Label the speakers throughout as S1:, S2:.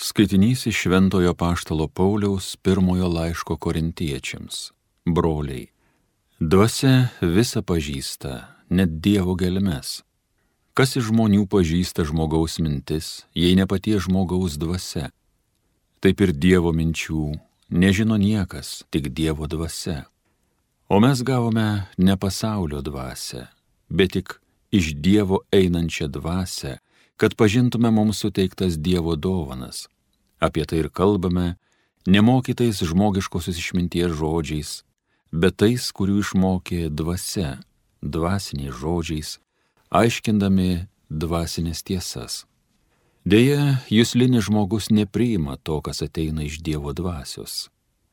S1: Skaitinys iš Šventojo Paštalo Pauliaus pirmojo laiško korintiečiams. Broliai, dvasia visą pažįsta, net Dievo gelmes. Kas iš žmonių pažįsta žmogaus mintis, jei ne patie žmogaus dvasia? Taip ir Dievo minčių nežino niekas, tik Dievo dvasia. O mes gavome ne pasaulio dvasę, bet tik iš Dievo einančią dvasę, kad pažintume mums suteiktas Dievo dovanas. Apie tai ir kalbame, nemokytais žmogiškosios išminties žodžiais, bet tais, kurių išmokė dvasia, dvasiniais žodžiais, aiškindami dvasinės tiesas. Deja, jūslinis žmogus nepriima to, kas ateina iš Dievo dvasios.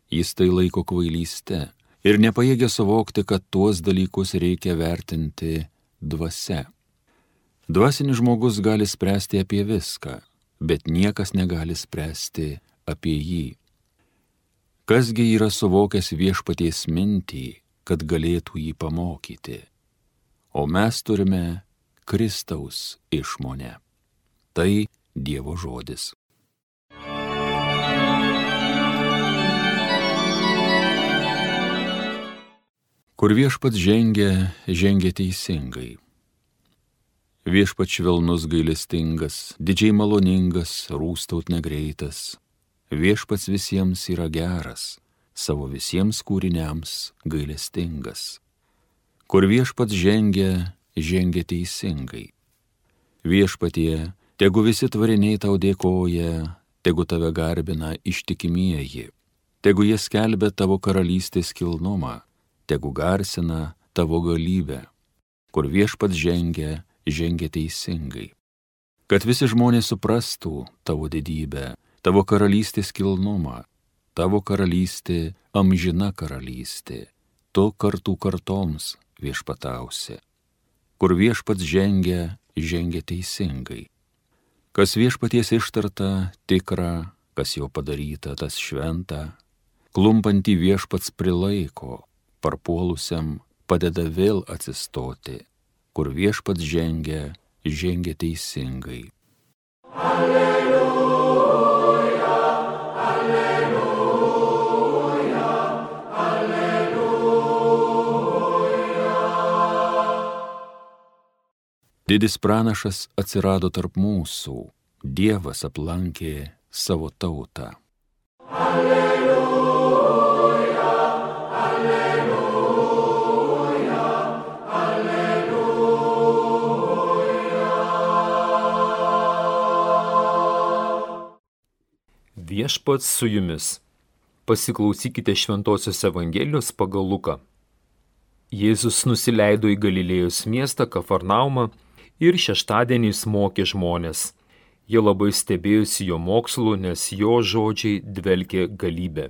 S1: Jis tai laiko kvailyste ir nepajėgia suvokti, kad tuos dalykus reikia vertinti dvasia. Dvasinis žmogus gali spręsti apie viską, bet niekas negali spręsti apie jį. Kasgi yra suvokęs viešpaties mintį, kad galėtų jį pamokyti. O mes turime Kristaus išmonę. Tai Dievo žodis. Kur viešpats žengia, žengia teisingai Viešpat švelnus gailestingas, didžiai maloningas, rūstaut negreitas. Viešpats visiems yra geras, savo visiems kūriniams gailestingas. Kur viešpats žengia, žengia teisingai. Viešpatie, tegu visi tvariniai tau dėkoja, tegu tave garbina ištikimieji, tegu jie skelbia tavo karalystės kilnumą, tegu garsina tavo galybę. Kur viešpats žengia, žengia teisingai. Kad visi žmonės suprastų tavo didybę, tavo karalystės kilnumą, tavo karalystė amžina karalystė, tu kartų kartoms viešpatausi. Kur viešpats žengia, žengia teisingai. Kas viešpaties ištarta, tikra, kas jau padaryta, tas šventa, klumpantį viešpats prilaiko, parpuolusiam padeda vėl atsistoti kur viešpats žengia, žengia teisingai. Alleluja, alleluja, alleluja. Didis pranašas atsirado tarp mūsų, Dievas aplankė savo tautą. Alleluja.
S2: Viešpats su jumis. Pasiklausykite Šventojios Evangelijos pagal Luką. Jėzus nusileido į Galilėjos miestą Kafarnaumą ir šeštadieniais mokė žmonės. Jie labai stebėjosi jo mokslu, nes jo žodžiai dvelkė galybę.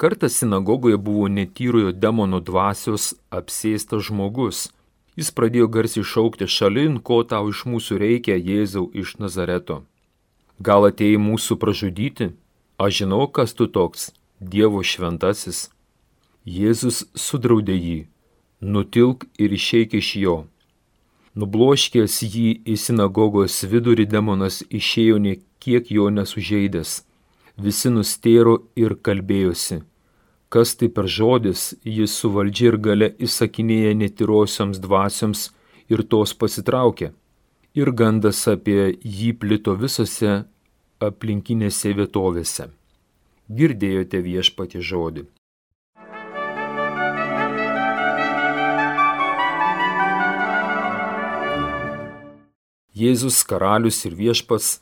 S2: Kartą sinagogoje buvo netyrojo demono dvasios apsėstas žmogus. Jis pradėjo garsiai šaukti šalin, ko tau iš mūsų reikia, Jėzau iš Nazareto. Gal atėjai mūsų pražudyti? Aš žinau, kas tu toks, Dievo šventasis. Jėzus sudraudė jį, nutilk ir išeik iš jo. Nubloškęs jį į sinagogos vidurį demonas išėjo nie kiek jo nesužeidęs. Visi nustėro ir kalbėjosi. Kas tai per žodis, jis su valdžia ir gale įsakinėja netirosioms dvasioms ir tos pasitraukė ir gandas apie jį plito visose aplinkinėse vietovėse. Girdėjote viešpati žodį. Jėzus karalius ir viešpas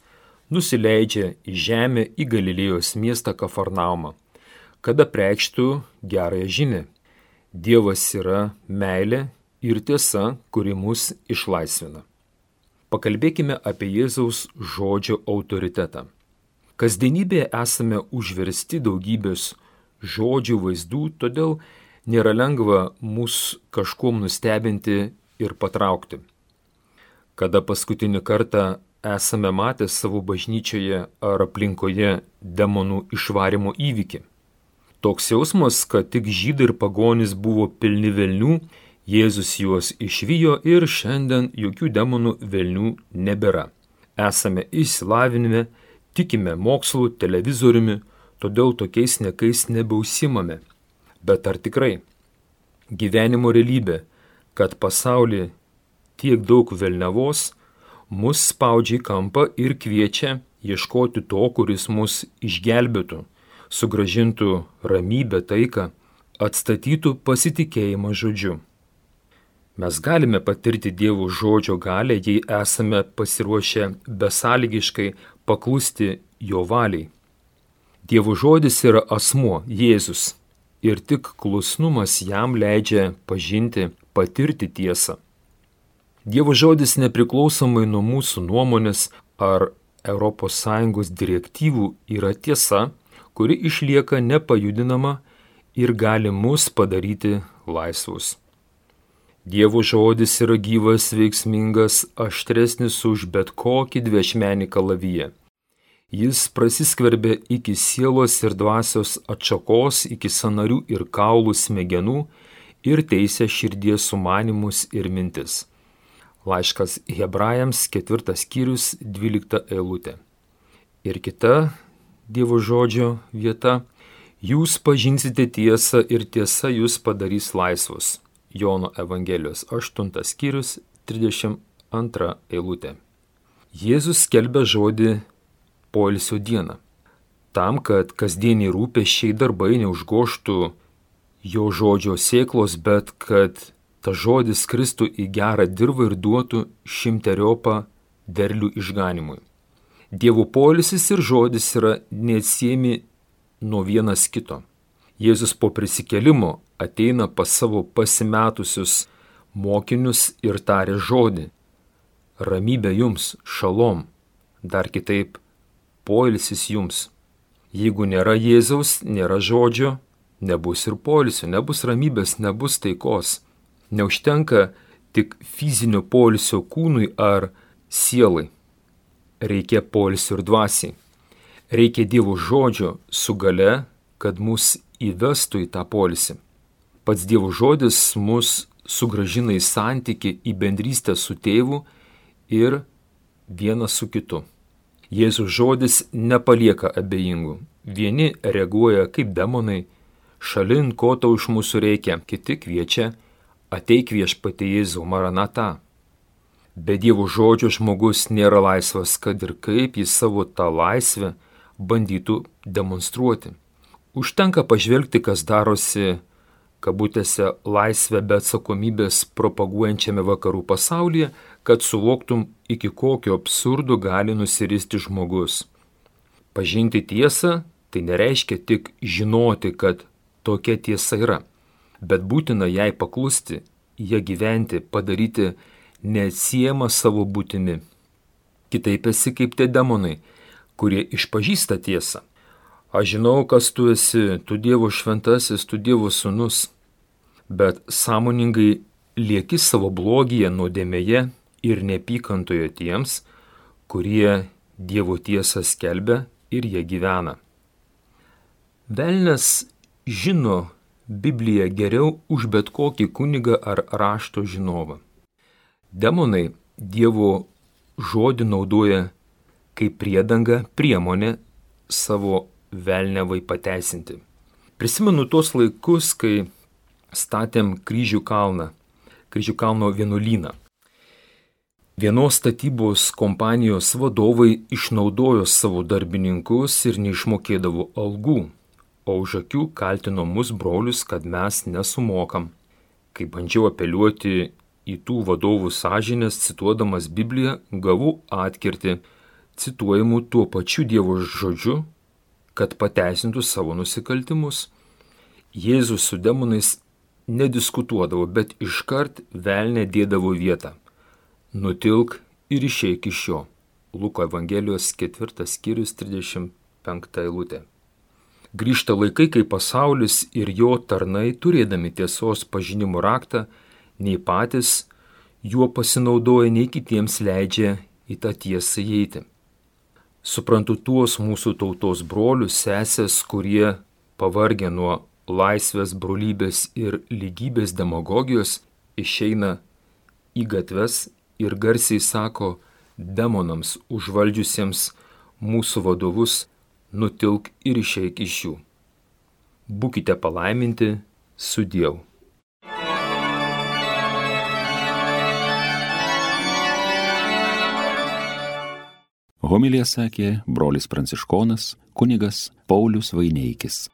S2: nusileidžia į žemę į Galilėjos miestą Kafarnaumą, kada preikštų gerąją žinę. Dievas yra meilė ir tiesa, kuri mus išlaisvina. Pakalbėkime apie Jėzaus žodžio autoritetą. Kasdienybėje esame užversti daugybės žodžių vaizdų, todėl nėra lengva mus kažkuom nustebinti ir patraukti. Kada paskutinį kartą esame matę savo bažnyčioje ar aplinkoje demonų išvarimo įvykį. Toks jausmas, kad tik žydai ir pagonys buvo pilni velnių, Jėzus juos išvijo ir šiandien jokių demonų velnių nebėra. Esame išsilavinime, tikime mokslu, televizoriumi, todėl tokiais nekais nebeusimame. Bet ar tikrai gyvenimo realybė, kad pasaulyje tiek daug velnevos, mus spaudžia į kampą ir kviečia ieškoti to, kuris mus išgelbėtų, sugražintų ramybę, taiką, atstatytų pasitikėjimą žodžiu. Mes galime patirti Dievo žodžio galę, jei esame pasiruošę besąlygiškai paklusti jo valiai. Dievo žodis yra asmuo Jėzus ir tik klusnumas jam leidžia pažinti, patirti tiesą. Dievo žodis nepriklausomai nuo mūsų nuomonės ar ES direktyvų yra tiesa, kuri išlieka nepajudinama ir gali mus padaryti laisvus. Dievo žodis yra gyvas, veiksmingas, aštresnis už bet kokį dviešmenį kalaviją. Jis prasiskverbia iki sielos ir dvasios atšakos, iki sanarių ir kaulų smegenų ir teisė širdies sumanimus ir mintis. Laiškas Hebrajams, ketvirtas skyrius, dvylikta eilutė. Ir kita Dievo žodžio vieta - jūs pažinsite tiesą ir tiesa jūs padarys laisvus. Jono Evangelijos 8 skyrius 32 eilutė. Jėzus skelbia žodį poilsio dieną. Tam, kad kasdieniai rūpešiai darbai neužgoštų jo žodžio sėklos, bet kad ta žodis kristų į gerą dirbą ir duotų šimteriopą derlių išganimui. Dievo polisis ir žodis yra neatsiemi nuo vienas kito. Jėzus po prisikelimo ateina pas savo pasimetusius mokinius ir tarė žodį. Ramybė jums, šalom, dar kitaip, poilsis jums. Jeigu nėra Jėzaus, nėra žodžio, nebus ir poilsio, nebus ramybės, nebus taikos. Neužtenka tik fizinio polisio kūnui ar sielai. Reikia polisio ir dvasiai. Reikia Dievo žodžio su gale, kad mus įvestų į tą polisį. Pats Dievo žodis mus sugražina į santyki, į bendrystę su tėvu ir vienas su kitu. Jėzus žodis nepalieka abejingų. Vieni reaguoja kaip demonai, šalin, ko tau iš mūsų reikia, kiti kviečia ateik viešpatė Jėzau Maranata. Be Dievo žodžio žmogus nėra laisvas, kad ir kaip jis savo tą laisvę bandytų demonstruoti. Užtenka pažvelgti, kas darosi, kabutėse, laisvę be atsakomybės propaguojančiame vakarų pasaulyje, kad suvoktum, iki kokio absurdo gali nusiristi žmogus. Pažinti tiesą tai nereiškia tik žinoti, kad tokia tiesa yra bet būtina jai paklusti, ją gyventi, padaryti neatsiemą savo būtimi. Kitaip esi kaip tie demonai, kurie išpažįsta tiesą. Aš žinau, kas tu esi, tu Dievo šventasis, tu Dievo sunus, bet sąmoningai lieki savo blogyje, nuodėmėje ir nepykantoje tiems, kurie Dievo tiesą skelbia ir jie gyvena. Velnes žino, Bibliją geriau už bet kokį kunigą ar rašto žinovą. Demonai Dievo žodį naudoja kaip priedanga priemonė savo velnevai pateisinti. Prisimenu tuos laikus, kai statėm kryžių kalną, kryžių kalno vienuolyną. Vienos statybos kompanijos vadovai išnaudojo savo darbininkus ir neišmokėdavo algų o už akių kaltino mus brolius, kad mes nesumokam. Kai bandžiau apeliuoti į tų vadovų sąžinės, cituodamas Bibliją, gavau atkirti, cituojamų tuo pačiu Dievo žodžiu, kad pateisintų savo nusikaltimus. Jėzus su demonais nediskutuodavo, bet iškart velnė dėdavo vietą. Nutilk ir išeik iš jo. Luko Evangelijos 4 skyrius 35 eilutė. Grįžta laikai, kai pasaulis ir jo tarnai, turėdami tiesos pažinimo raktą, nei patys juo pasinaudoja, nei kitiems leidžia į tą tiesą įeiti. Suprantu tuos mūsų tautos brolius, sesės, kurie pavargę nuo laisvės, brolybės ir lygybės demagogijos išeina į gatves ir garsiai sako demonams užvaldžiusiems mūsų vadovus, nutilk ir išeik iš jų. Būkite palaiminti su Dievu.
S1: Homilija sakė brolis pranciškonas kunigas Paulius Vaineikis.